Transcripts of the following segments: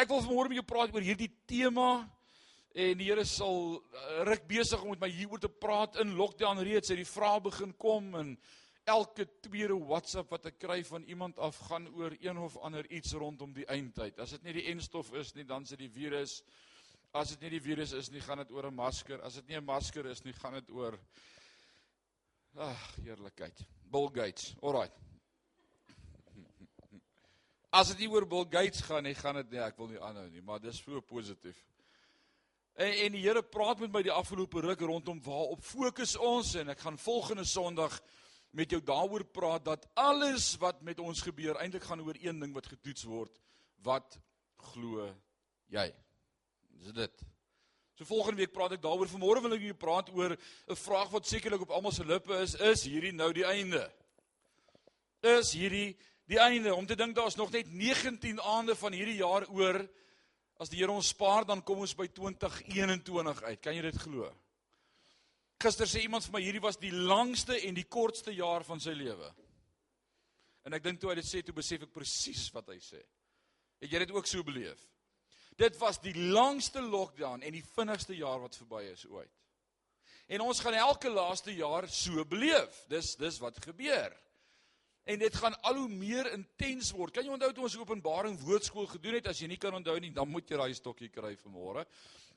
Ek wil vanmôre met jou praat oor hierdie tema en die Here sal uh, ruk besig om met my hieroor te praat in lockdown reeds het die vrae begin kom en elke tweede WhatsApp wat ek kry van iemand af gaan oor een of ander iets rondom die eindtyd. As dit nie die enstof is nie, dan is dit die virus. As dit nie die virus is nie, gaan dit oor 'n masker. As dit nie 'n masker is nie, gaan dit oor Ag, heerlikheid. Bill Gates. Alraai. As dit nie oor Bill Gates gaan nie, gaan dit nie, ek wil nie aanhou nie, maar dis so positief. En en die Here praat met my die afgelope ruk rondom waarop fokus ons en ek gaan volgende Sondag met jou daaroor praat dat alles wat met ons gebeur eintlik gaan oor een ding wat getoets word. Wat glo jy? Dis dit. So volgende week praat ek daaroor. Vanmôre wil ek julle praat oor 'n vraag wat sekerlik op almal se lippe is, is hierdie nou die einde? Is hierdie die einde om te dink daar's nog net 19 aande van hierdie jaar oor. As die Here ons spaar, dan kom ons by 2021 uit. Kan jy dit glo? Gister sê iemand vir my hierdie was die langste en die kortste jaar van sy lewe. En ek dink toe hy dit sê, toe besef ek presies wat hy sê. Het jy dit ook so beleef? Dit was die langste lockdown en die vinnigste jaar wat verby is ooit. En ons gaan elke laaste jaar so beleef. Dis dis wat gebeur en dit gaan al hoe meer intens word. Kan jy onthou toe ons Openbaring woordskool gedoen het? As jy nie kan onthou nie, dan moet jy daai stokkie kry vanmôre.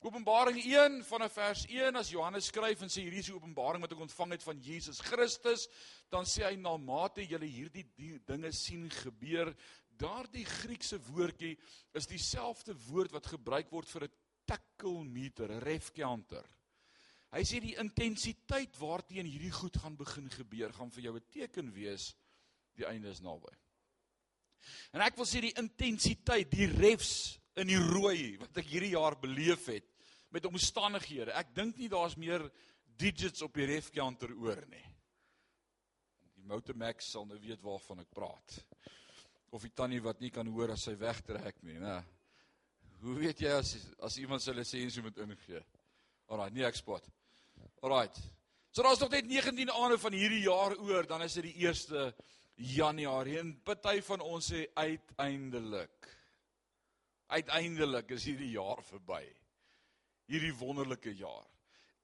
Openbaring 1 vanaf vers 1 as Johannes skryf en sê hierdie is die openbaring wat ek ontvang het van Jesus Christus, dan sê hy na mate julle hierdie die dinge sien gebeur, daardie Griekse woordjie is dieselfde woord wat gebruik word vir 'n tachometer, 'n ref counter. Hy sê die intensiteit waarteen hierdie goed gaan begin gebeur, gaan vir jou 'n teken wees die einde is naby. En ek wil sê die intensiteit, die refs in die rooi wat ek hierdie jaar beleef het met omstandighede. Ek dink nie daar's meer digits op die ref counter oor nie. Die Motomax sal nou weet waarvan ek praat. Of die tannie wat nie kan hoor as sy wegtrek nie, né? Hoe weet jy as as iemand sy lisensie moet ingee? Alraai, nee ek spot. Alraai. So daar's nog net 19 aande van hierdie jaar oor, dan is dit die eerste Januarie en party van ons sê uiteindelik. Uiteindelik is hierdie jaar verby. Hierdie wonderlike jaar.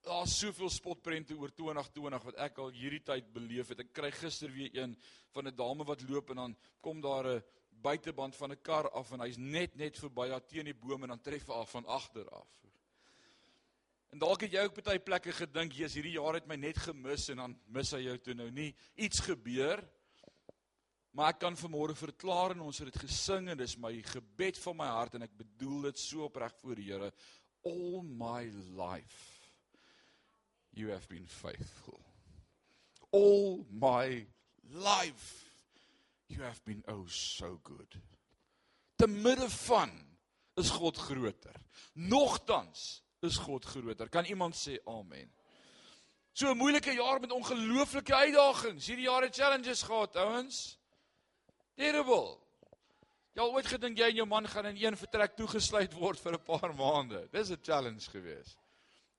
Daar's soveel spotprente oor 2020 wat ek al hierdie tyd beleef het. Ek kry gister weer een van 'n dame wat loop en dan kom daar 'n buiteband van 'n kar af en hy's net net verby haar teen die boom en dan tref hy af van agter af. En dalk het jy ook baie plekke gedink, "Jesus, hierdie jaar het my net gemis" en dan mis hy jou toe nou nie. Iets gebeur. Maar ek kan vanmôre verklaar en ons het dit gesing en dis my gebed van my hart en ek bedoel dit so opreg voor die Here. All my life you have been faithful. All my life you have been oh so good. Te midde van is God groter. Nogtans is God groter. Kan iemand sê amen? So 'n moeilike jaar met ongelooflike uitdagings. Hierdie jaar het challenges gehad ouens Terrible. Jy al ooit gedink jy en jou man gaan in een vertrek toegesluit word vir 'n paar maande? Dis 'n challenge geweest.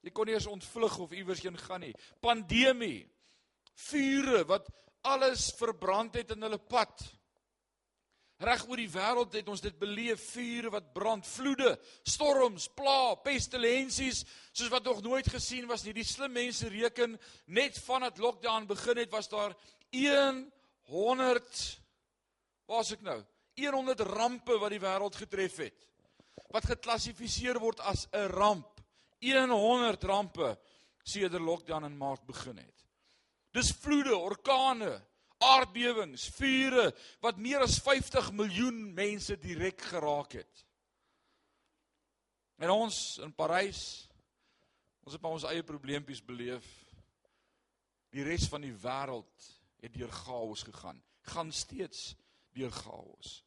Jy kon nie eens ontvlug of iewers heen gaan nie. Pandemie. Vure wat alles verbrand het in hulle pad. Reg oor die wêreld het ons dit beleef, vure wat brand, vloede, storms, pla, pestilensies soos wat nog nooit gesien was nie. Die slim mense reken net vandat lockdown begin het, was daar 100 Waar's ek nou? 100 rampe wat die wêreld getref het. Wat geklassifiseer word as 'n ramp. 100 rampe sedert lockdown in Maart begin het. Dis vloede, orkane, aardbewings, vure wat meer as 50 miljoen mense direk geraak het. En ons in Parys ons het maar ons eie probleempies beleef. Die res van die wêreld het deur chaos gegaan. Gaan steeds deur chaos.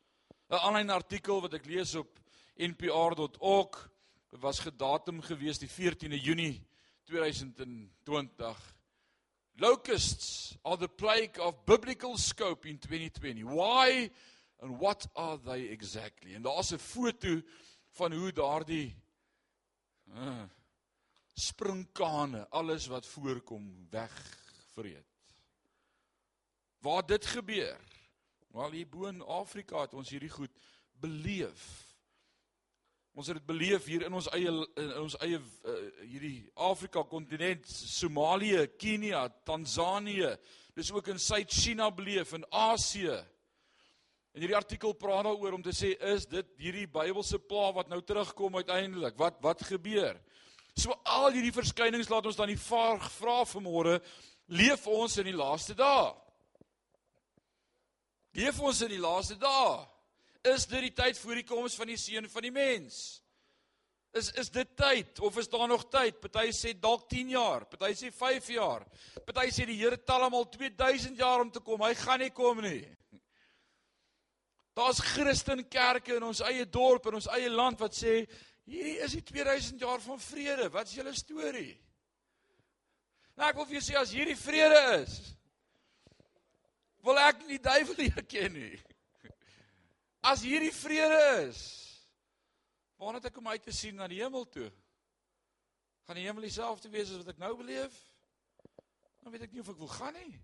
'n Aanlyn artikel wat ek lees op npr.org was gedatum gewees die 14de Junie 2020. Locusts are the plague of biblical scope in 2020. Why and what are they exactly? En daar's 'n foto van hoe daardie uh, sprinkane alles wat voorkom wegvreet. Waar dit gebeur? Wel hier bo in Afrika het ons hierdie goed beleef. Ons het dit beleef hier in ons eie in ons eie uh, hierdie Afrika kontinent, Somalië, Kenia, Tansanië. Dis ook in Suid-China beleef in Asië. En hierdie artikel praat daaroor om te sê is dit hierdie Bybelse pla wat nou terugkom uiteindelik? Wat wat gebeur? So al hierdie verskynings laat ons dan die vraag vra vanmôre, leef ons in die laaste dae? Leef ons in die laaste dae? is dit die tyd voor die koms van die seun van die mens? Is is dit tyd of is daar nog tyd? Party sê dalk 10 jaar, party sê 5 jaar. Party sê die Here tel hom al 2000 jaar om te kom. Hy gaan nie kom nie. Daar's Christen kerke in ons eie dorp en ons eie land wat sê hierdie is die 2000 jaar van vrede. Wat is julle storie? Nou ek wil vir julle sê as hierdie vrede is, wil ek nie die duiwel leer ken nie. As hierdie vrede is, waar het ek om uit te sien na die hemel toe? Gaan die hemel dieselfde wees as wat ek nou beleef? Dan weet ek nie of ek wil gaan nie.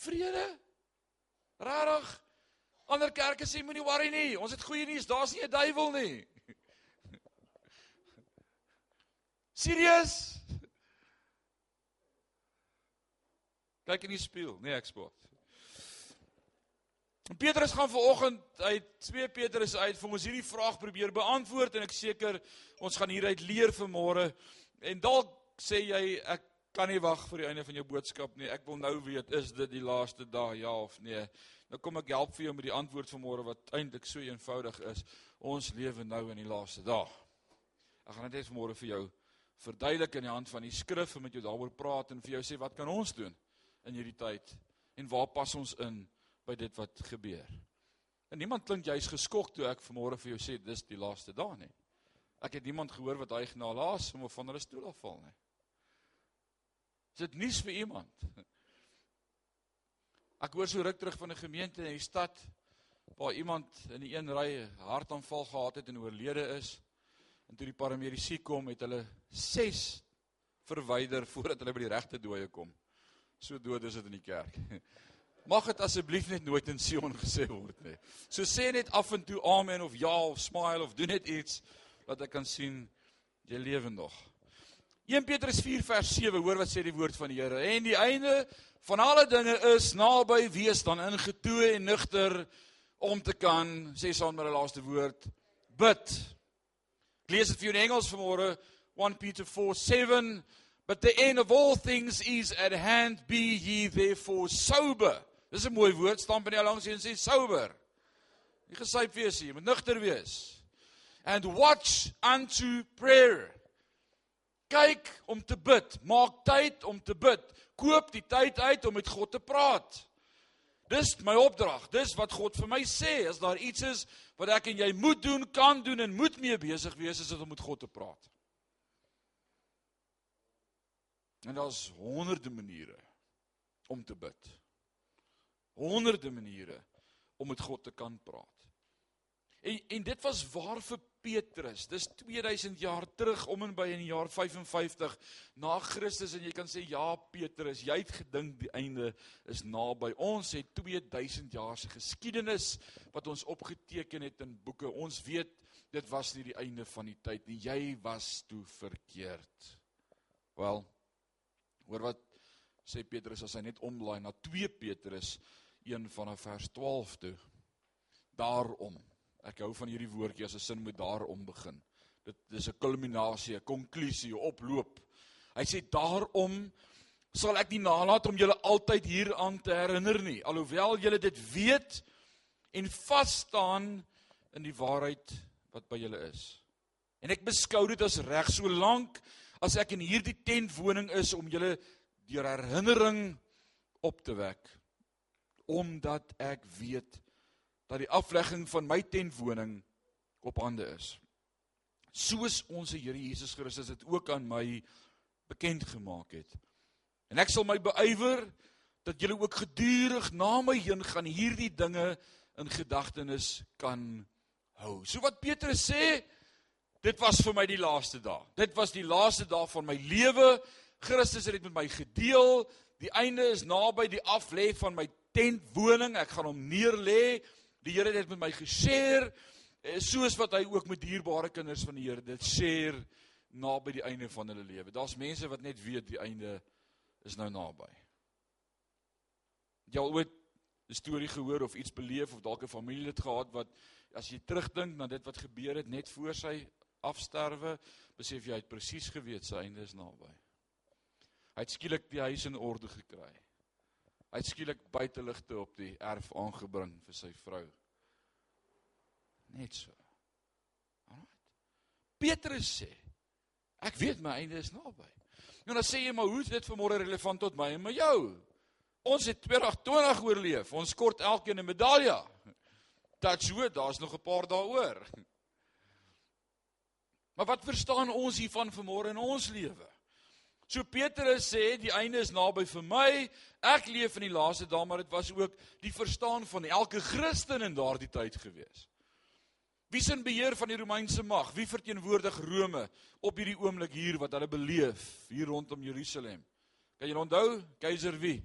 Vrede? Rarig. Ander kerke sê moenie worry nie. Ons het goeie nuus, daar's nie 'n duiwel nie. Serieus? Kyk in die spieël, nee ek spot. Petrus gaan vanoggend uit 2 Petrus uit vir ons hierdie vraag probeer beantwoord en ek seker ons gaan hieruit leer vanmôre. En dalk sê jy ek kan nie wag vir die einde van jou boodskap nie. Ek wil nou weet is dit die laaste dag ja of nee. Nou kom ek help vir jou met die antwoord vanmôre wat eintlik so eenvoudig is. Ons lewe nou in die laaste dag. Ek gaan net vanmôre vir jou verduidelik in die hand van die skrif en met jou daaroor praat en vir jou sê wat kan ons doen in hierdie tyd en waar pas ons in? By dit wat gebeur. En niemand klink jy's geskok toe ek vanmôre vir jou sê dis die laaste dag nie. Ek het niemand gehoor wat hy genaal laas om van hulle stoel afval nie. Is dit nuus vir iemand? Ek hoor so ruk terug van 'n gemeente in die stad waar iemand in die een ry hartaanval gehad het en oorlede is. En toe die paramedici kom, het hulle 6 verwyder voordat hulle by die regte dooie kom. So dood is dit in die kerk. Mag dit asseblief net nooit in Sion gesê word nie. So sê net af en toe amen of ja of smile of doen net iets dat ek kan sien jy lewe nog. 1 Petrus 4 vers 7 hoor wat sê die woord van die Here. En die einde van alle dinge is naby wees dan ingetoe en nugter om te kan sê saam met die laaste woord bid. Ek lees dit vir jou in Engels vanmôre 1 Peter 4:7 But the end of all things is at hand be ye therefore sober Dis 'n mooi woord, staan by die langs en sê sober. Nie gesyp wees nie, moet nugter wees. And watch unto prayer. Kyk om te bid, maak tyd om te bid. Koop die tyd uit om met God te praat. Dis my opdrag. Dis wat God vir my sê. As daar iets is wat ek en jy moet doen, kan doen en moet mee besig wees, is dit om met God te praat. En daar's honderde maniere om te bid honderde maniere om met God te kan praat. En en dit was waar vir Petrus. Dis 2000 jaar terug om en by in die jaar 55 na Christus en jy kan sê ja Petrus, jy het gedink die einde is naby. Ons het 2000 jaar se geskiedenis wat ons opgeteken het in boeke. Ons weet dit was nie die einde van die tyd nie. Jy was toe verkeerd. Wel, hoor wat sê Petrus as hy net omlaai na 2 Petrus 1 vanaf vers 12 toe. Daarom. Ek hou van hierdie woordjie as 'n sin moet daarom begin. Dit dis 'n kulminasie, 'n konklusie, 'n oploop. Hy sê daarom sal ek nie nalat om julle altyd hieraan te herinner nie, alhoewel julle dit weet en vas staan in die waarheid wat by julle is. En ek beskou dit as reg solank as ek in hierdie tentwoning is om julle deur herinnering op te wek omdat ek weet dat die aflegging van my tentwoning op hande is. Soos ons Here Jesus Christus dit ook aan my bekend gemaak het. En ek sal my beywer dat julle ook gedurig na my heen gaan hierdie dinge in gedagtenis kan hou. So wat Petrus sê, dit was vir my die laaste dag. Dit was die laaste dag van my lewe. Christus het dit met my gedeel. Die einde is naby die aflê van my tentwoning. Ek gaan hom neerlê. Die Here het met my geshare eh, soos wat hy ook met dierbare kinders van die Here dit share naby die einde van hulle lewe. Daar's mense wat net weet die einde is nou naby. Jy al ooit 'n storie gehoor of iets beleef of dalk 'n familielid gehad wat as jy terugdink na dit wat gebeur het net voor sy afsterwe, besef jy hy het presies geweet sy einde is naby. Hy het skielik die huis in orde gekry. Hy het skielik buiteligte op die erf aangebring vir sy vrou. Net so. Alraai. Petrus sê, ek weet my einde is naby. Nou dan sê jy maar hoe is dit vanmôre relevant tot my en my jou? Ons het 2020 oorleef. Ons kort elkeen 'n medalje. Dit so, daar's nog 'n paar daaroor. Maar wat verstaan ons hiervan vanmôre in ons lewe? So Petrus sê die einde is naby vir my. Ek leef in die laaste dae, maar dit was ook die verstaan van elke Christen in daardie tyd gewees. Wie sien beheer van die Romeinse mag? Wie verteenwoordig Rome op hierdie oomblik hier wat hulle beleef hier rondom Jerusalem? Kan jy onthou keiser wie?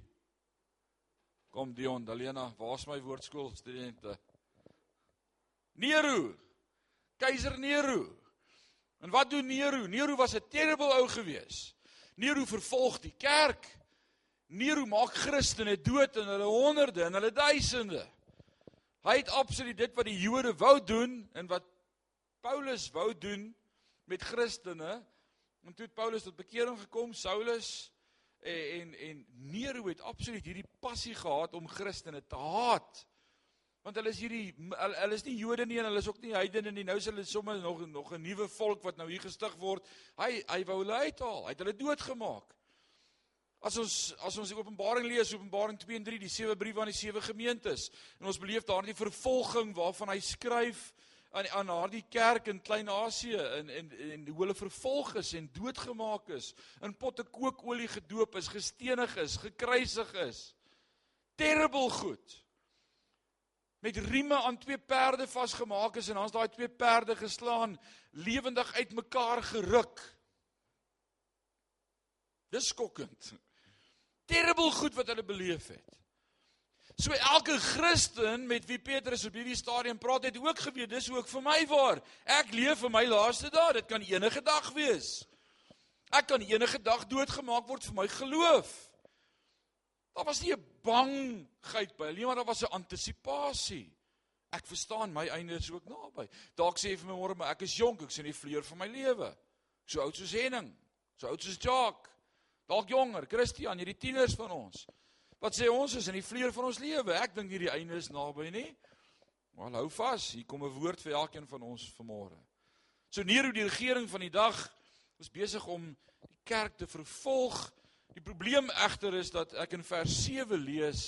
Kom Dion, Dalena, waar's my woordskool studente? Nero. Keiser Nero. En wat doen Nero? Nero was 'n terrible ou gewees. Nero vervolg die kerk. Nero maak Christene dood in hulle honderde en hulle duisende. Hy het absoluut dit wat die Jode wou doen en wat Paulus wou doen met Christene. En toe het Paulus tot bekering gekom, Saulus en en, en Nero het absoluut hierdie passie gehad om Christene te haat. Want hulle is hierdie hulle, is nie Jode nie en hulle is ook nie heidene nie. Nou is hulle sommer nog nog 'n nuwe volk wat nou hier gestig word. Hy hy wou hulle uithaal. Hy het hulle doodgemaak. As ons as ons die Openbaring lees, Openbaring 2 en 3, die sewe briewe aan die sewe gemeentes, en ons beleef daardie vervolging waarvan hy skryf aan aan daardie kerk in Klein-Asië en en en hoe hulle vervolg is en doodgemaak is, in potte kookolie gedoop is, gestenig is, gekruisig is. Terrible goed met rieme aan twee perde vasgemaak is en dan's daai twee perde geslaan lewendig uitmekaar geruk. Dis skokkend. Terrible goed wat hulle beleef het. So elke Christen met wie Petrus op hierdie stadium praat het ook geweet dis ook vir my waar. Ek leef vir my laaste dae, dit kan enige dag wees. Ek kan enige dag doodgemaak word vir my geloof. Daar was nie 'n bangheid by nie, maar daar was 'n antisisipasie. Ek verstaan my einde is ook naby. Dalk sê jy vir my môre, maar ek is jonk, ek sien die vleur van my lewe. So oud soos Henning, so oud soos Jacques. Dalk jonger, Christian, hierdie tieners van ons. Wat sê ons is in die vleur van ons lewe? Ek dink hierdie einde is naby nie. Maar hou vas, hier kom 'n woord vir elkeen van ons vanmôre. So Nero die regering van die dag was besig om die kerk te vervolg Die probleem egter is dat ek in vers 7 lees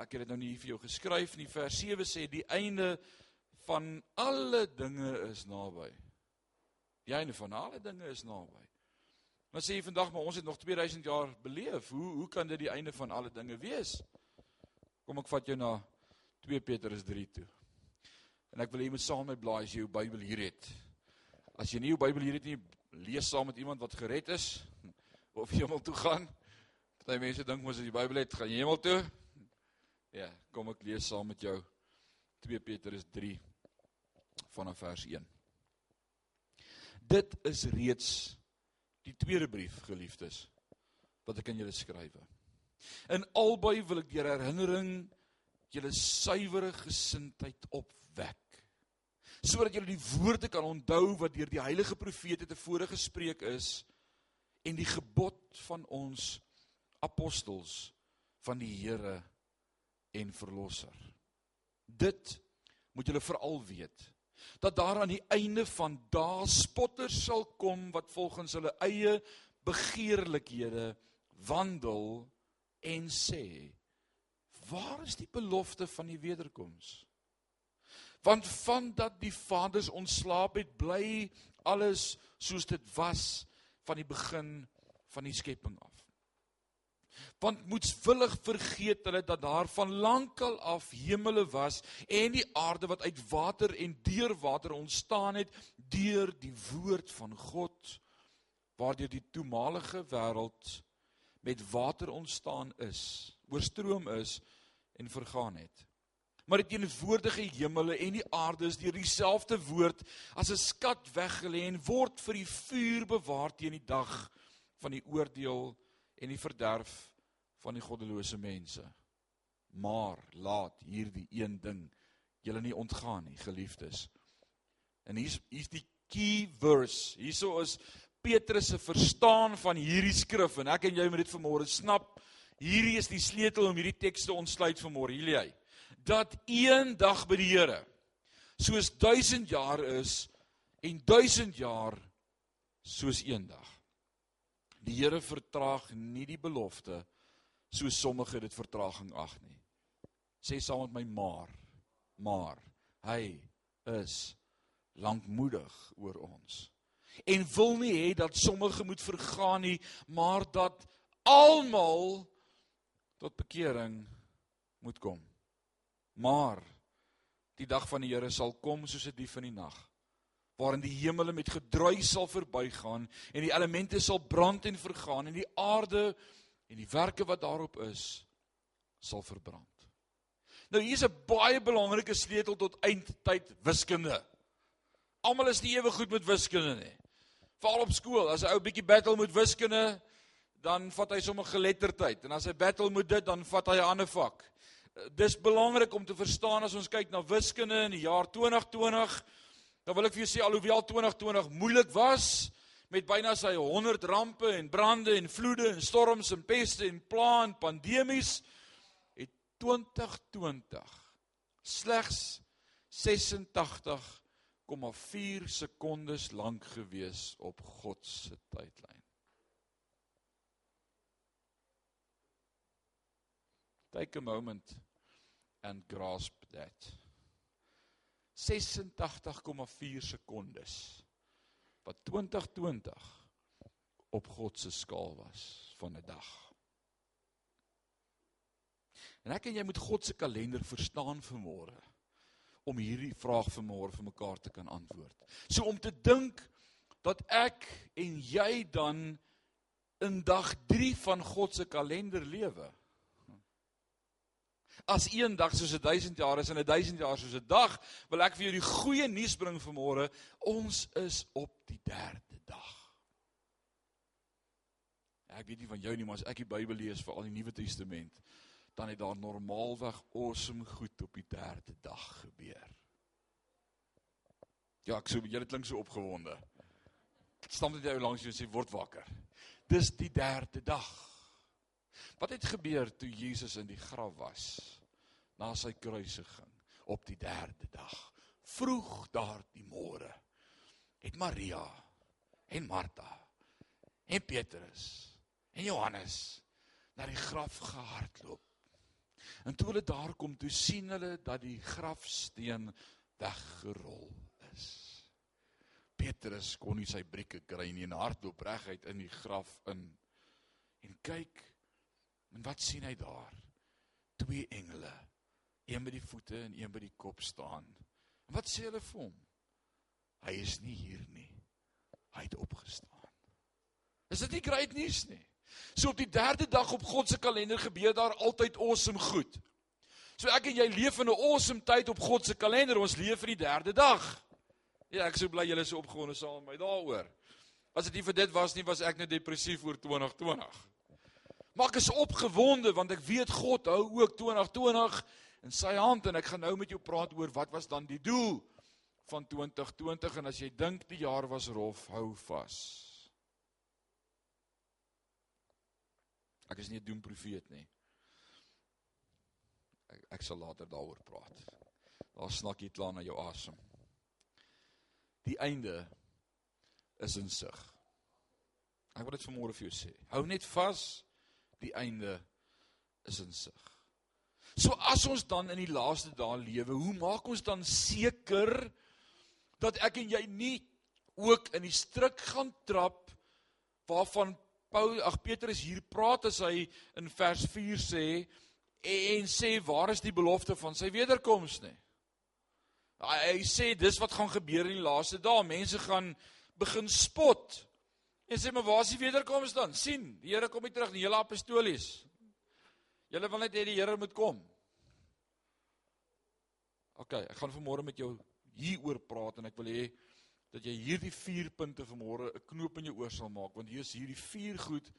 ek het dit nou nie vir jou geskryf nie. Vers 7 sê die einde van alle dinge is naby. Die einde van alle dinge is naby. Maar sê jy vandag maar ons het nog 2000 jaar beleef. Hoe hoe kan dit die einde van alle dinge wees? Kom ek vat jou na 2 Petrus 3 toe. En ek wil hê jy moet saam met blaai as jy jou Bybel hier het. As jy nie jou Bybel hier het nie, lees saam met iemand wat gered is of hemel toe gaan. Party mense dink mos as jy Bybel het, gaan jy hemel toe. Ja, kom ek lees saam met jou 2 Petrus 3 vanaf vers 1. Dit is reeds die tweede brief, geliefdes, wat ek aan julle skryf. In albei wil ek deur herinnering julle suiwere gesindheid opwek sodat julle die woorde kan onthou wat deur die heilige profete tevore gespreek is en die gebod van ons apostels van die Here en verlosser. Dit moet julle veral weet dat daar aan die einde van dae spotters sal kom wat volgens hulle eie begeerlikhede wandel en sê waar is die belofte van die wederkoms want van dat die vaders ontslaap het bly alles soos dit was van die begin van die skepping af. Want moetswillig vergeet hulle dat daar van lankal af hemele was en die aarde wat uit water en deur water ontstaan het deur die woord van God waardeur die toenmalige wêreld met water ontstaan is, oorstroom is en vergaan het. maar die teenwoordige hemele en die aarde is deur dieselfde woord as 'n skat weggelê en word vir die vuur bewaar teen die dag van die oordeel en die verderf van die goddelose mense. Maar laat hierdie een ding julle nie ontgaan nie, geliefdes. En hier's hier's die key verse. Hierso is Petrus se verstaan van hierdie skrif en ek en jy moet dit vanmôre snap. Hierdie is die sleutel om hierdie teks te ontsluit vanmôre, Hierdie dat een dag by die Here soos 1000 jaar is en 1000 jaar soos een dag. Die Here vertraag nie die belofte soos sommige dit vertraging ag nie. Sê saam met my maar, maar hy is lankmoedig oor ons en wil nie hê dat sommige moet vergaan nie, maar dat almal tot bekering moet kom. Maar die dag van die Here sal kom soos 'n die dief in die nag, waarin die hemele met gedruis sal verbygaan en die elemente sal brand en vergaan en die aarde en die werke wat daarop is sal verbrand. Nou hier's 'n baie belangrike sleutel tot eindtyd wiskunde. Almal is nie ewe goed met wiskunde nie. Veral op skool, as 'n ou bietjie battle met wiskunde, dan vat hy sommer geletterdheid en as hy battle met dit, dan vat hy 'n ander vak dis belangrik om te verstaan as ons kyk na wiskunde in die jaar 2020. Dan wil ek vir jou sê alhoewel 2020 moeilik was met byna sy 100 rampe en brande en vloede en storms en peste en plaae en pandemies het 2020 slegs 86,4 sekondes lank gewees op God se tydlyn. Take a moment and grasp that. 86,4 sekondes wat 2020 op God se skaal was van 'n dag. En ek en jy moet God se kalender verstaan vir môre om hierdie vraag vir môre vir mekaar te kan antwoord. So om te dink dat ek en jy dan in dag 3 van God se kalender lewe as een dag soos 'n 1000 jaar is en 'n 1000 jaar soos 'n dag, wil ek vir jou die goeie nuus bring vanmôre. Ons is op die 3de dag. Ek weet nie van jou nie, maar as ek die Bybel lees vir al die Nuwe Testament, dan het daar normaalweg awesome goed op die 3de dag gebeur. Ja, ek sou julle klink so opgewonde. Stam dit jou langs jou sê word wakker. Dis die 3de dag. Wat het gebeur toe Jesus in die graf was? na sy kruisiging op die 3de dag. Vroeg daardie môre het Maria en Martha en Petrus en Johannes na die graf gehardloop. En toe hulle daar kom, toe sien hulle dat die grafsteen weggerol is. Petrus kon nie sy brieke kry nie en hardloop reguit in die graf in. En kyk, en wat sien hy daar? Twee engele een by die voete en een by die kop staan. En wat sê hulle vir hom? Hy is nie hier nie. Hy het opgestaan. Is dit nie great nuus nie? So op die 3de dag op God se kalender gebeur daar altyd awesome goed. So ek en jy leef in 'n awesome tyd op God se kalender. Ons leef vir die 3de dag. Ja, ek sou bly julle is so opgewonde saam met my daaroor. As dit nie vir dit was nie, was ek net depressief oor 2020. Maar ek is opgewonde want ek weet God hou ook 2020 in sy hand en ek gaan nou met jou praat oor wat was dan die doel van 2020 en as jy dink die jaar was rof, hou vas. Ek is nie 'n doemprofeet nie. Ek, ek sal later daaroor praat. Daar snak jy klaar na jou asem. Die einde is in sig. Ek wil dit vanmôre vir jou sê. Hou net vas. Die einde is in sig. So as ons dan in die laaste dae lewe, hoe maak ons dan seker dat ek en jy nie ook in die struik gaan trap waarvan Paul ag Petrus hier praat as hy in vers 4 sê en sê waar is die belofte van sy wederkoms nie. Hy, hy sê dis wat gaan gebeur in die laaste dae. Mense gaan begin spot. En sê maar waar is die wederkoms dan? sien, die Here kom nie terug nie, hele apostolies. Julle wil net hê die Here moet kom. OK, ek gaan vanmôre met jou hieroor praat en ek wil hê dat jy hierdie vier punte vanmôre 'n knoop in jou oor sal maak want hier is hierdie vier goed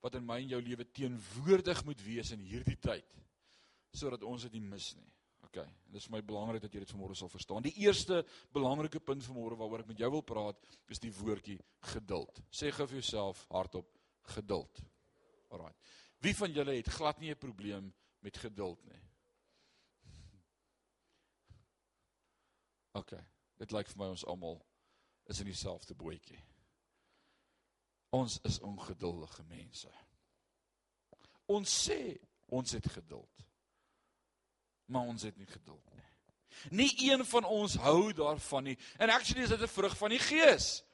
wat in my en jou lewe teenwoordig moet wees in hierdie tyd sodat ons dit nie mis nie. OK. En dit is my belangrik dat jy dit vanmôre sal verstaan. Die eerste belangrike punt vanmôre waaroor ek met jou wil praat, is die woordjie geduld. Sê gou vir jouself hardop geduld. Alraai. Wie van julle het glad nie 'n probleem met geduld nie? OK. Dit lyk vir my ons almal is in dieselfde bootjie. Ons is ongeduldige mense. Ons sê ons het geduld. Maar ons het nie geduld nie. Nie een van ons hou daarvan nie. And actually is dit 'n vrug van die Gees.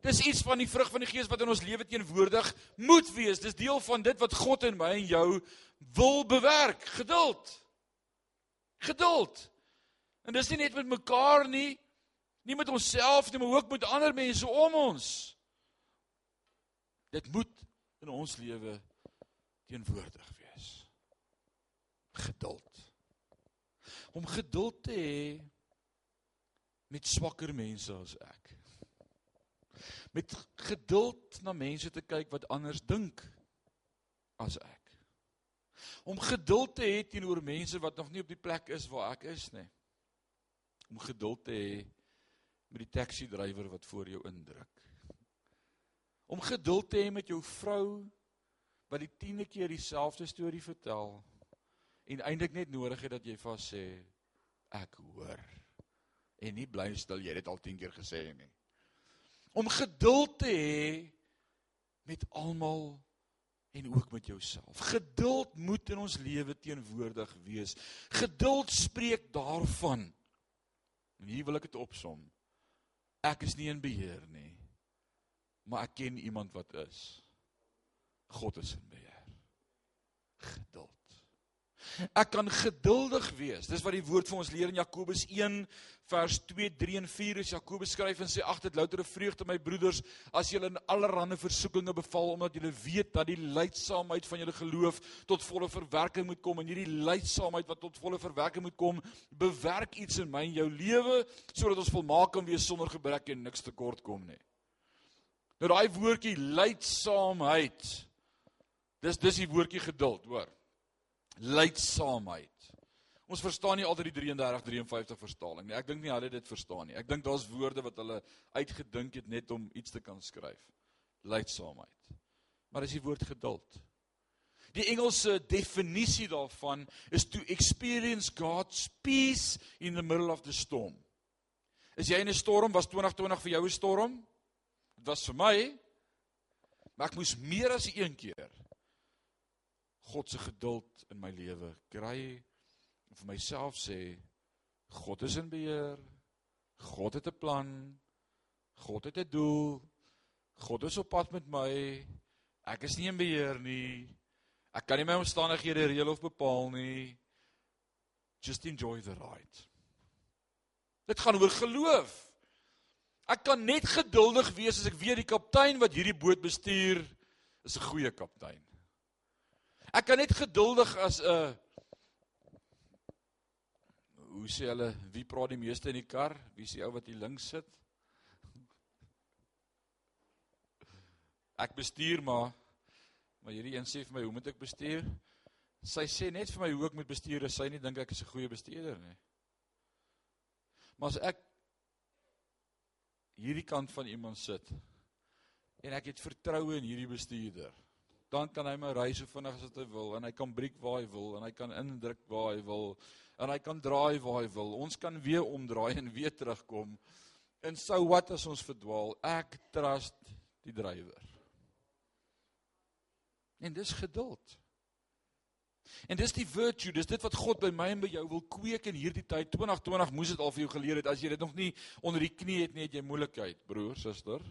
Dis iets van die vrug van die Gees wat in ons lewe teenwoordig moet wees. Dis deel van dit wat God in my en jou wil bewerk, geduld. Geduld. En dis nie net met mekaar nie, nie met onsself nie, maar ook met ander mense om ons. Dit moet in ons lewe teenwoordig wees. Geduld. Om geduld te hê met swakker mense as ek. Met geduld na mense te kyk wat anders dink as ek. Om geduld te hê teenoor mense wat nog nie op die plek is waar ek is nie. Om geduld te hê met die taxi drywer wat voor jou indruk. Om geduld te hê met jou vrou wat die 10de keer dieselfde storie vertel en eintlik net nodig het dat jy haar sê ek hoor en nie bly stil jy het dit al 10 keer gesê nie. Om geduld te hê met almal en ook met jouself. Geduld moet in ons lewe teenwoordig wees. Geduld spreek daarvan. En hier wil ek dit opsom. Ek is nie in beheer nie. Maar ek ken iemand wat is. God is in beheer. Geduld. Ek kan geduldig wees. Dis wat die woord vir ons leer in Jakobus 1 vers 2, 3 en 4. Is Jakobus skryf en sê ag dit loutere vreugde my broeders as julle in allerlei versoekinge beval omdat julle weet dat die lydsaamheid van julle geloof tot volle verwerking moet kom en hierdie lydsaamheid wat tot volle verwerking moet kom, bewerk iets in my en jou lewe sodat ons volmaak kan wees sonder gebrek en niks tekort kom nie. Nou daai woordjie lydsaamheid. Dis dis die woordjie geduld, hoor lydsaamheid. Ons verstaan nie altyd die 33 53 vertaling nie. Ek dink nie hulle dit verstaan nie. Ek dink daar's woorde wat hulle uitgedink het net om iets te kan skryf. Lydsaamheid. Maar dis die woord geduld. Die Engelse definisie daarvan is to experience God's peace in the middle of the storm. Is jy in 'n storm? Was 2020 vir jou 'n storm? Dit was vir my. Maar ek moes meer as een keer God se geduld in my lewe kry en vir myself sê God is in beheer. God het 'n plan. God het 'n doel. God is op pad met my. Ek is nie in beheer nie. Ek kan nie my omstandighede reël of bepaal nie. Just enjoy the ride. Dit gaan oor geloof. Ek kan net geduldig wees as ek weet die kaptein wat hierdie boot bestuur is 'n goeie kaptein. Ek kan net geduldig as 'n uh, hoe sê hulle, wie praat die meeste in die kar? Wie is die ou wat hier links sit? Ek bestuur maar maar hierdie een sê vir my, hoe moet ek bestuur? Sy sê net vir my hoe ek moet bestuur, sy nie dink ek is 'n goeie bestuurder nie. Maar as ek hierdie kant van iemand sit en ek het vertroue in hierdie bestuurder dan kan hy my ry so vinnig as wat hy wil en hy kan breek waar hy wil en hy kan indruk waar hy wil en hy kan draai waar hy wil. Ons kan weer omdraai en weer terugkom. En sou wat as ons verdwaal? Ek trust die drywer. En dis geduld. En dis die virtue, dis dit wat God by my en by jou wil kweek in hierdie tyd. 2020 moes dit al vir jou geleer het. As jy dit nog nie onder die knie het nie, het jy moeilikheid, broer, suster.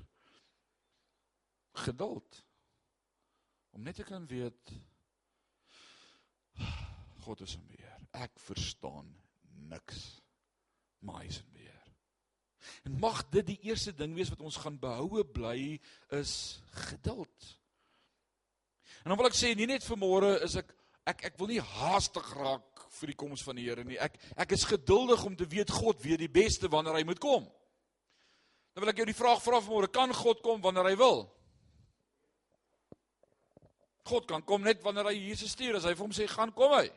Geduld om net te kan weet God is in beheer. Ek verstaan niks, maar hy is in beheer. En mag dit die eerste ding wees wat ons gaan behoue bly is geduld. En dan wil ek sê nie net vir môre is ek ek ek wil nie haastig raak vir die koms van die Here nie. Ek ek is geduldig om te weet God weet die beste wanneer hy moet kom. Nou wil ek jou die vraag vra vanmôre, kan God kom wanneer hy wil? God kan kom net wanneer hy Jesus stuur. As hy vir hom sê gaan kom hy.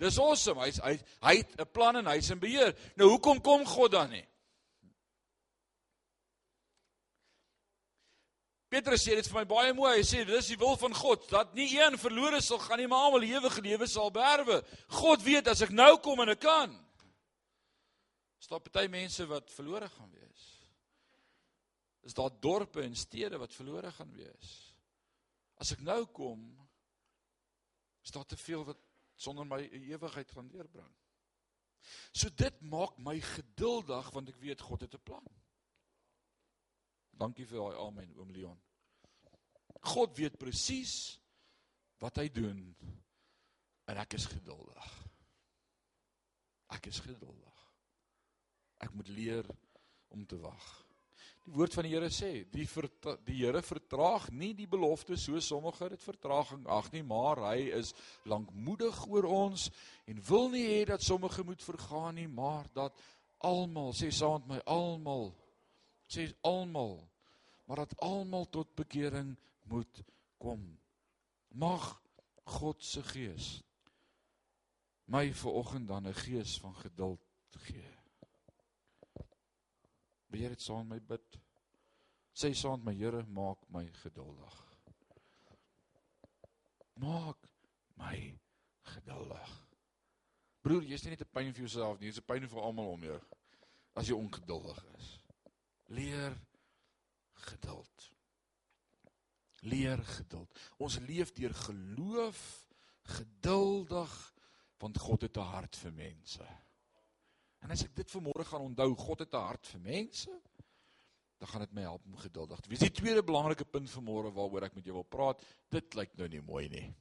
Dis awesome. Hy's hy hy het 'n plan en hy's in beheer. Nou hoekom kom God dan nie? Petrus sê dit vir my baie mooi. Hy sê dis die wil van God dat nie een verlore sal gaan nie, maar almal ewige lewe sal beerwe. God weet as ek nou kom en ek kan. Staan party mense wat verlore gaan wees. Is daar dorpe en stede wat verlore gaan wees? As ek nou kom, is daar te veel wat sonder my ewigheid gaan deurbring. So dit maak my geduldig want ek weet God het 'n plan. Dankie vir daai amen oom Leon. God weet presies wat hy doen en ek is geduldig. Ek is geduldig. Ek moet leer om te wag. Die woord van die Here sê, die die Here vertraag nie die belofte so sommige dit vertraging ag nie, maar hy is lankmoedig oor ons en wil nie hê dat sommige moet vergaan nie, maar dat almal sê saam met my almal sê almal maar dat almal tot bekering moet kom. Mag God se gees my vanoggend dan 'n gees van geduld gee. Beheer dit saam met my bid. Sê saam met my Here, maak my geduldig. Maak my geduldig. Broer, jy's nie net 'n pyn vir jouself nie, jy's 'n pyn vir almal om jou as jy ongeduldig is. Leer geduld. Leer geduld. Ons leef deur geloof, geduldig want God het 'n hart vir mense. En as ek dit vanmôre gaan onthou, God het 'n hart vir mense, dan gaan dit my help om geduldig te wees. Die tweede belangrike punt vanmôre waaroor ek met jou wil praat, dit lyk nou nie mooi nie.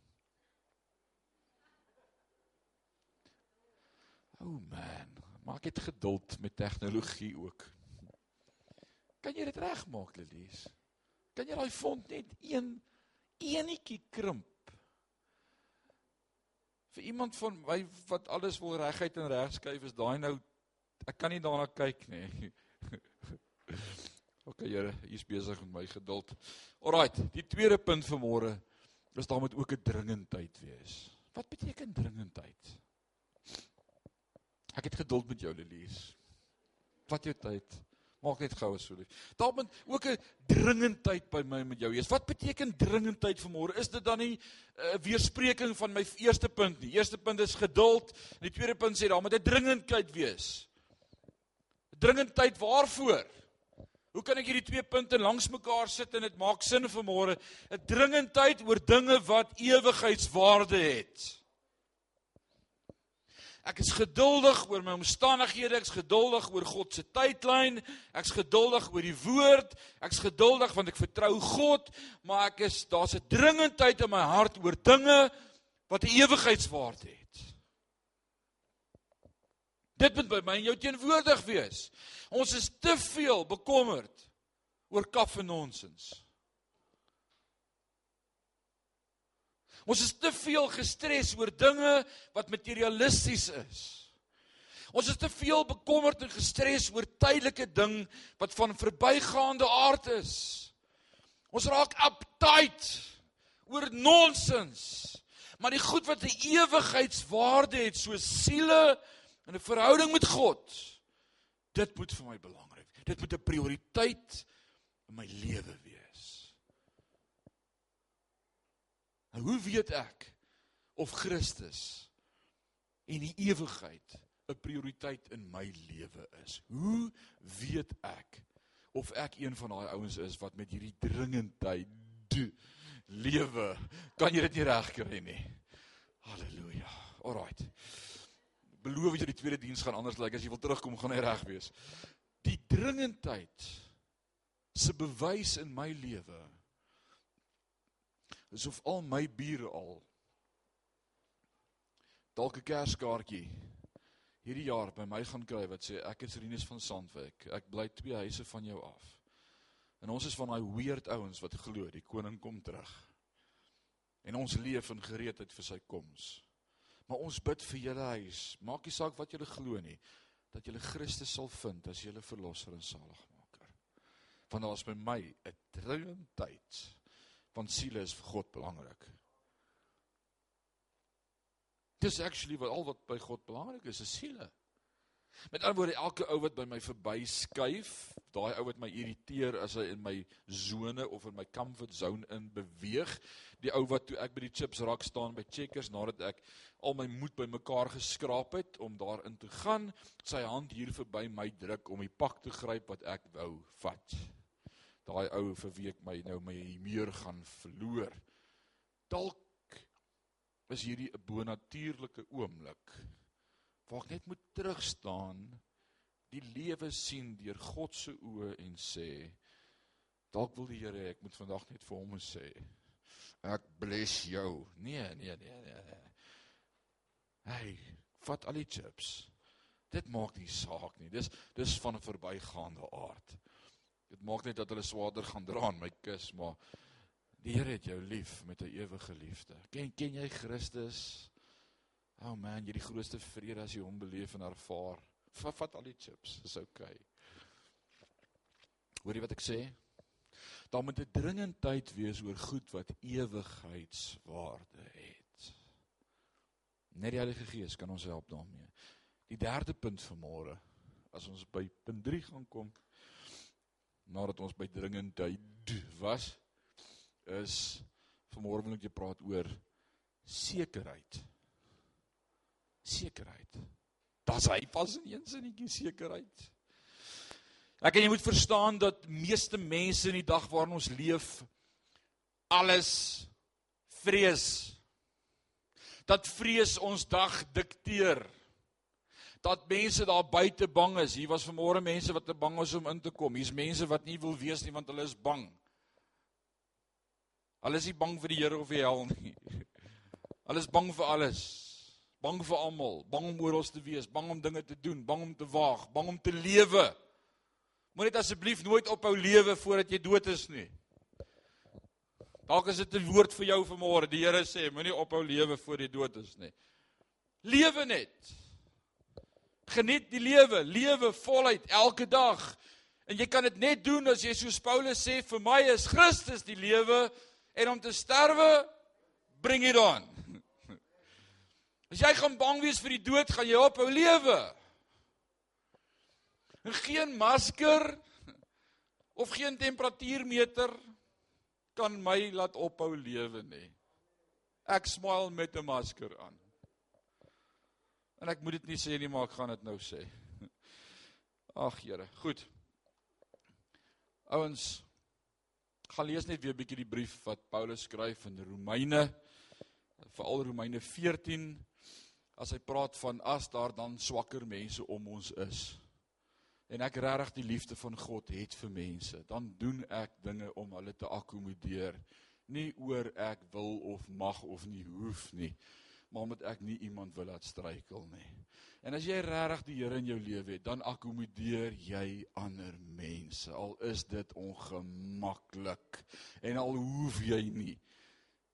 O oh man, maak dit geduld met tegnologie ook. Kan jy dit regmaak, Lelies? Kan jy daai font net een enetjie krimp? Vir iemand van my wat alles wil reguit en regskuif is daai nou ek kan nie daarna kyk nie. OK, Here, U is besig met my geduld. Alraight, die tweede punt vir môre is daar moet ook 'n dringendheid wees. Wat beteken dringendheid? Ek het geduld met jou, Lelies. Vat jou tyd. Maak net gou asseblief. Daar moet ook 'n dringendheid by my met jou wees. Wat beteken dringendheid vir môre? Is dit dan nie 'n uh, eh, weerspreking van my eerste punt nie? Eerste punt is geduld die tweede punt sê daar moet 'n dringendheid wees. Dringendheid waarvoor? Hoe kan ek hierdie twee punte langs mekaar sit en dit maak sin vir môre? 'n Dringendheid oor dinge wat ewigheidswaarde het. Ek is geduldig oor my omstandighede, ek's geduldig oor God se tydlyn, ek's geduldig oor die woord, ek's geduldig want ek vertrou God, maar ek is daar's 'n dringendheid in my hart oor dinge wat 'n ewigheidswaarde het. Dit moet by my en jou teenwoordig wees. Ons is te veel bekommerd oor kaf en nonsens. Ons is te veel gestres oor dinge wat materialisties is. Ons is te veel bekommerd en gestres oor tydelike ding wat van verbygaande aard is. Ons raak uptight oor nonsens. Maar die goed wat 'n ewigheidswaarde het, so siele en 'n verhouding met God, dit moet vir my belangrik. Dit moet 'n prioriteit in my lewe wees. En hoe weet ek of Christus en die ewigheid 'n prioriteit in my lewe is? Hoe weet ek of ek een van daai ouens is wat met hierdie dringendheid lewe? Kan jy dit nie regkry nie? Halleluja. Alraight. Beloof jy die tweede diens gaan anders lyk like, as jy wil terugkom gaan hy reg wees. Die dringendheid se bewys in my lewe is of al my bure al dalk 'n kerskaartjie hierdie jaar by my gaan kry wat sê ek is Rinus van Sandwyk. Ek bly twee huise van jou af. En ons is van daai weird ouens wat glo die koning kom terug. En ons leef in gereedheid vir sy koms. Maar ons bid vir julle huis. Maak nie saak wat julle glo nie, dat julle Christus sal vind as julle verlosser en saligmaker. Want daar is by my 'n dringendheid want siele is vir God belangrik. Dis actually wat al wat by God belangrik is, is siele. Met ander woorde, elke ou wat by my verby skuif, daai ou wat my irriteer as hy in my sone of in my comfort zone in beweeg, die ou wat toe ek by die chips rak staan by Checkers nadat ek al my moed bymekaar geskraap het om daarin te gaan, sy hand hier verby my druk om die pak te gryp wat ek wou vat. Daai ou vir wie ek my nou my meer gaan verloor. Dalk is hierdie 'n bonatuurlike oomblik waar ek net moet terug staan, die lewe sien deur God se oë en sê dalk wil die Here ek moet vandag net vir hom sê ek bless jou. Nee, nee, nee, nee. nee. Hey, vat al die chips. Dit maak nie saak nie. Dis dis van 'n verbygaande aard. Dit maak net dat hulle swaarder gaan dra aan my kus, maar die Here het jou lief met 'n ewige liefde. Ken ken jy Christus? Oh man, jy die grootste vrede as jy hom beleef en ervaar. Vat al die chips, is okay. Hoor jy wat ek sê? Daar moet 'n dringendheid wees oor goed wat ewigheidswaarde het. Net die Heilige Gees kan ons help daarmee. Die derde punt van môre, as ons by punt 3 gaan kom, nadat ons by dringendheid was, is vanmôre wil ek jou praat oor sekerheid sekerheid. Das hy pas in een sinnetjie sekerheid. Ek en jy moet verstaan dat meeste mense in die dag waarin ons leef alles vrees. Dat vrees ons dag dikteer. Dat mense daar buite bang is. Hier was vanmôre mense wat te bang was om in te kom. Hier's mense wat nie wil wees nie want hulle is bang. Hulle is nie bang vir die Here of die hel nie. Hulle is bang vir alles bang vir almal, bang om oral te wees, bang om dinge te doen, bang om te waag, bang om te lewe. Moenie dit asseblief nooit ophou lewe voordat jy dood is nie. Dalk is dit 'n woord vir jou vanmôre. Die Here sê, moenie ophou lewe voor jy dood is nie. Lewe net. Geniet die lewe, lewe voluit elke dag. En jy kan dit net doen as jy soos Paulus sê, vir my is Christus die lewe en om te sterwe bring dit aan. As jy gaan bang wees vir die dood, gaan jy ophou lewe. En geen masker of geen temperatuurmeter kan my laat ophou lewe nie. Ek smile met 'n masker aan. En ek moet dit nie sê nie, maar ek gaan dit nou sê. Ag Here, goed. Ouens, gaan lees net weer 'n bietjie die brief wat Paulus skryf in Romeine, veral Romeine 14 as hy praat van as daar dan swakker mense om ons is en ek regtig die liefde van God het vir mense, dan doen ek dinge om hulle te akkommodeer. Nie oor ek wil of mag of nie hoef nie, maar omdat ek nie iemand wil laat struikel nie. En as jy regtig die Here in jou lewe het, dan akkommodeer jy ander mense. Al is dit ongemaklik en al hoef jy nie.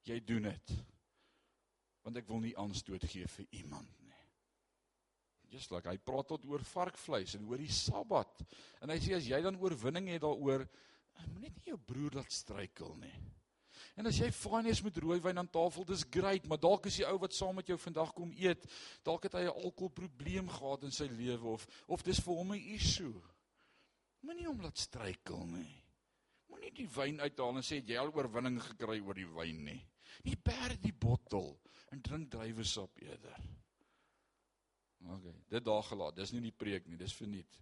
Jy doen dit want ek wil nie aanstoot gee vir iemand nie. Just like hy praat tot oor varkvleis en oor die Sabbat. En hy sê as jy dan oorwinning het daaroor, moenie net jou broer laat struikel nie. En as jy fyn is met rooiwyn aan tafel, dis great, maar dalk is die ou wat saam met jou vandag kom eet, dalk het hy 'n alkoholprobleem gehad in sy lewe of of dis vir hom 'n issue. Moenie hom laat struikel nie. Moenie die wyn uithaal en sê jy al oorwinning gekry oor die wyn nie. Nie perd die bottel en drink druiwesap eerder. OK, dit daar gelaat. Dis nie die preek nie, dis verniet.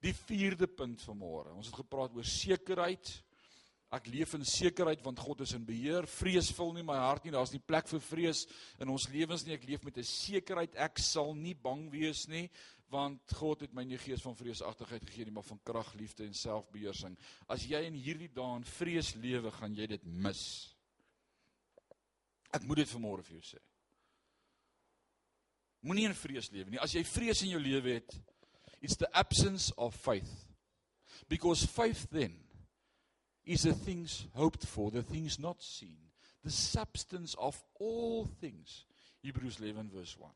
Die vierde punt van môre. Ons het gepraat oor sekerheid. Ek leef in sekerheid want God is in beheer. Vrees vul nie my hart nie. Daar's nie plek vir vrees in ons lewens nie. Ek leef met 'n sekerheid ek sal nie bang wees nie want God het my nie gees van vreesagtigheid gegee nie, maar van krag, liefde en selfbeheersing. As jy in hierdie dae in vrees lewe, gaan jy dit mis. Ek moet dit vanmôre vir jou sê. Moenie in vrees lewe nie. As jy vrees in jou lewe het, it's the absence of faith. Because faith then is the things hoped for, the things not seen, the substance of all things Hebrews 11 verse 1.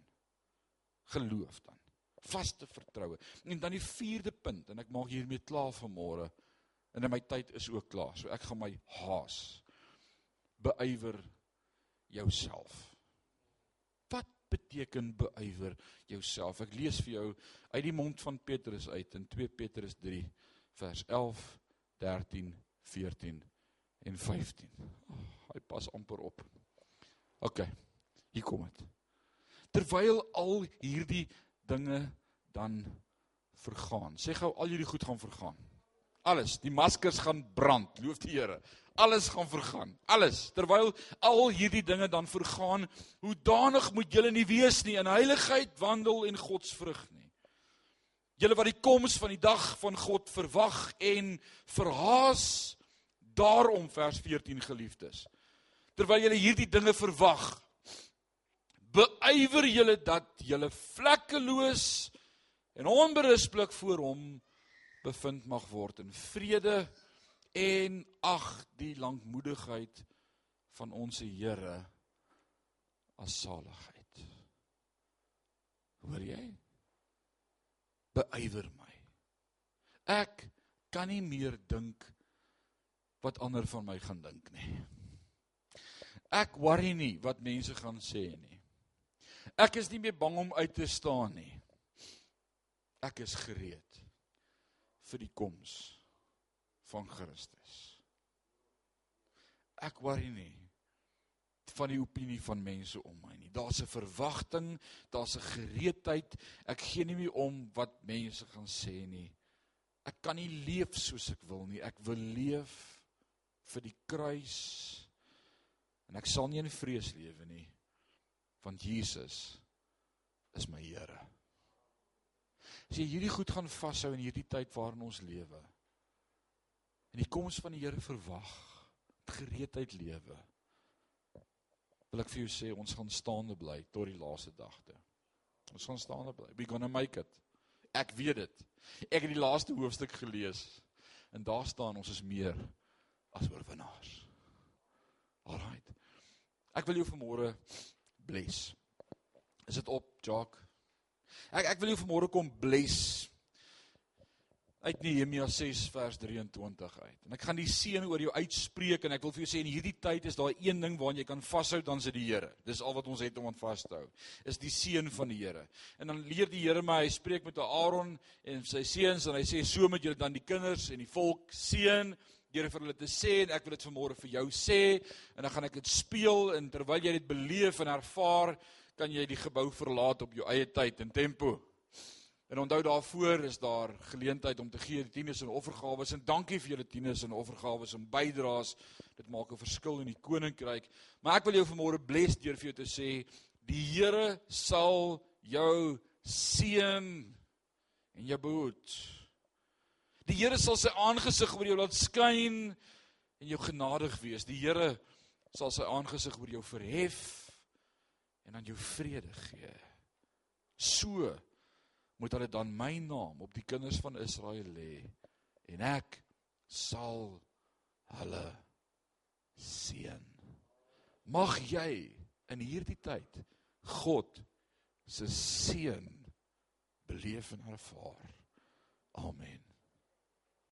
Geloof dan. Vaste vertroue. En dan die vierde punt en ek maak hiermee klaar vir môre. En my tyd is ook klaar. So ek gaan my haas. Beywer jouself. Wat beteken beywer jouself? Ek lees vir jou uit die mond van Petrus uit in 2 Petrus 3 vers 11, 13, 14 en 15. Oh, hy pas amper op. OK. Hier kom dit. Terwyl al hierdie dinge dan vergaan. Sê gou al hierdie goed gaan vergaan. Alles, die maskers gaan brand, loof die Here. Alles gaan vergaan. Alles. Terwyl al hierdie dinge dan vergaan, hoe danig moet julle nie wees nie in heiligheid wandel en godsvrug nie. Julle wat die koms van die dag van God verwag en verhaas daarom vers 14 geliefdes. Terwyl julle hierdie dinge verwag, beywer julle dat julle vlekkeloos en onberispelik voor hom bevind mag word in vrede en ag die lankmoedigheid van ons Here as saligheid. Hoor jy? Beywer my. Ek kan nie meer dink wat ander van my gaan dink nie. Ek worry nie wat mense gaan sê nie. Ek is nie meer bang om uit te staan nie. Ek is gereed vir die koms van Christus. Ek worry nie van die opinie van mense om my nie. Daar's 'n verwagting, daar's 'n gereedheid. Ek gee nie meer om wat mense gaan sê nie. Ek kan nie leef soos ek wil nie. Ek wil leef vir die kruis. En ek sal nie in vrees lewe nie. Want Jesus is my Here. As jy hierdie goed gaan vashou in hierdie tyd waarin ons lewe. En die koms van die Here verwag, gereedheid lewe wil ek vir jou sê ons gaan staande bly tot die laaste dag toe. Ons gaan staande bly. We going to make it. Ek weet dit. Ek het die laaste hoofstuk gelees en daar staan ons is meer as oorwinnaars. Alraight. Ek wil jou vanmôre bless. Is dit op, Jock? Ek ek wil jou vanmôre kom bless uit Nehemia 6 vers 23 uit. En ek gaan die seën oor jou uitspreek en ek wil vir jou sê in hierdie tyd is daar een ding waaraan jy kan vashou dan is dit die Here. Dis al wat ons het om aan vas te hou. Is die seën van die Here. En dan leer die Here my, hy spreek met Aaron en sy seuns en hy sê so met julle dan die kinders en die volk seën deur vir hulle te sê en ek wil dit vanmôre vir jou sê en dan gaan ek dit speel en terwyl jy dit beleef en ervaar kan jy die gebou verlaat op jou eie tyd en tempo. En onthou daarvoor is daar geleentheid om te gee tieners en offergawes en dankie vir julle tieners en offergawes en bydraes. Dit maak 'n verskil in die koninkryk. Maar ek wil jou vanmôre bless deur vir jou te sê die Here sal jou seën en jou behoed. Die Here sal sy aangesig oor jou laat skyn en jou genadig wees. Die Here sal sy aangesig oor jou verhef en aan jou vrede gee. So moet hulle dan my naam op die kinders van Israel lê en ek sal hulle seën. Mag jy in hierdie tyd God se seën beleef en ervaar. Amen.